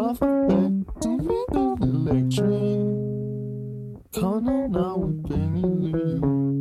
nothing electric? Come on now, Lee.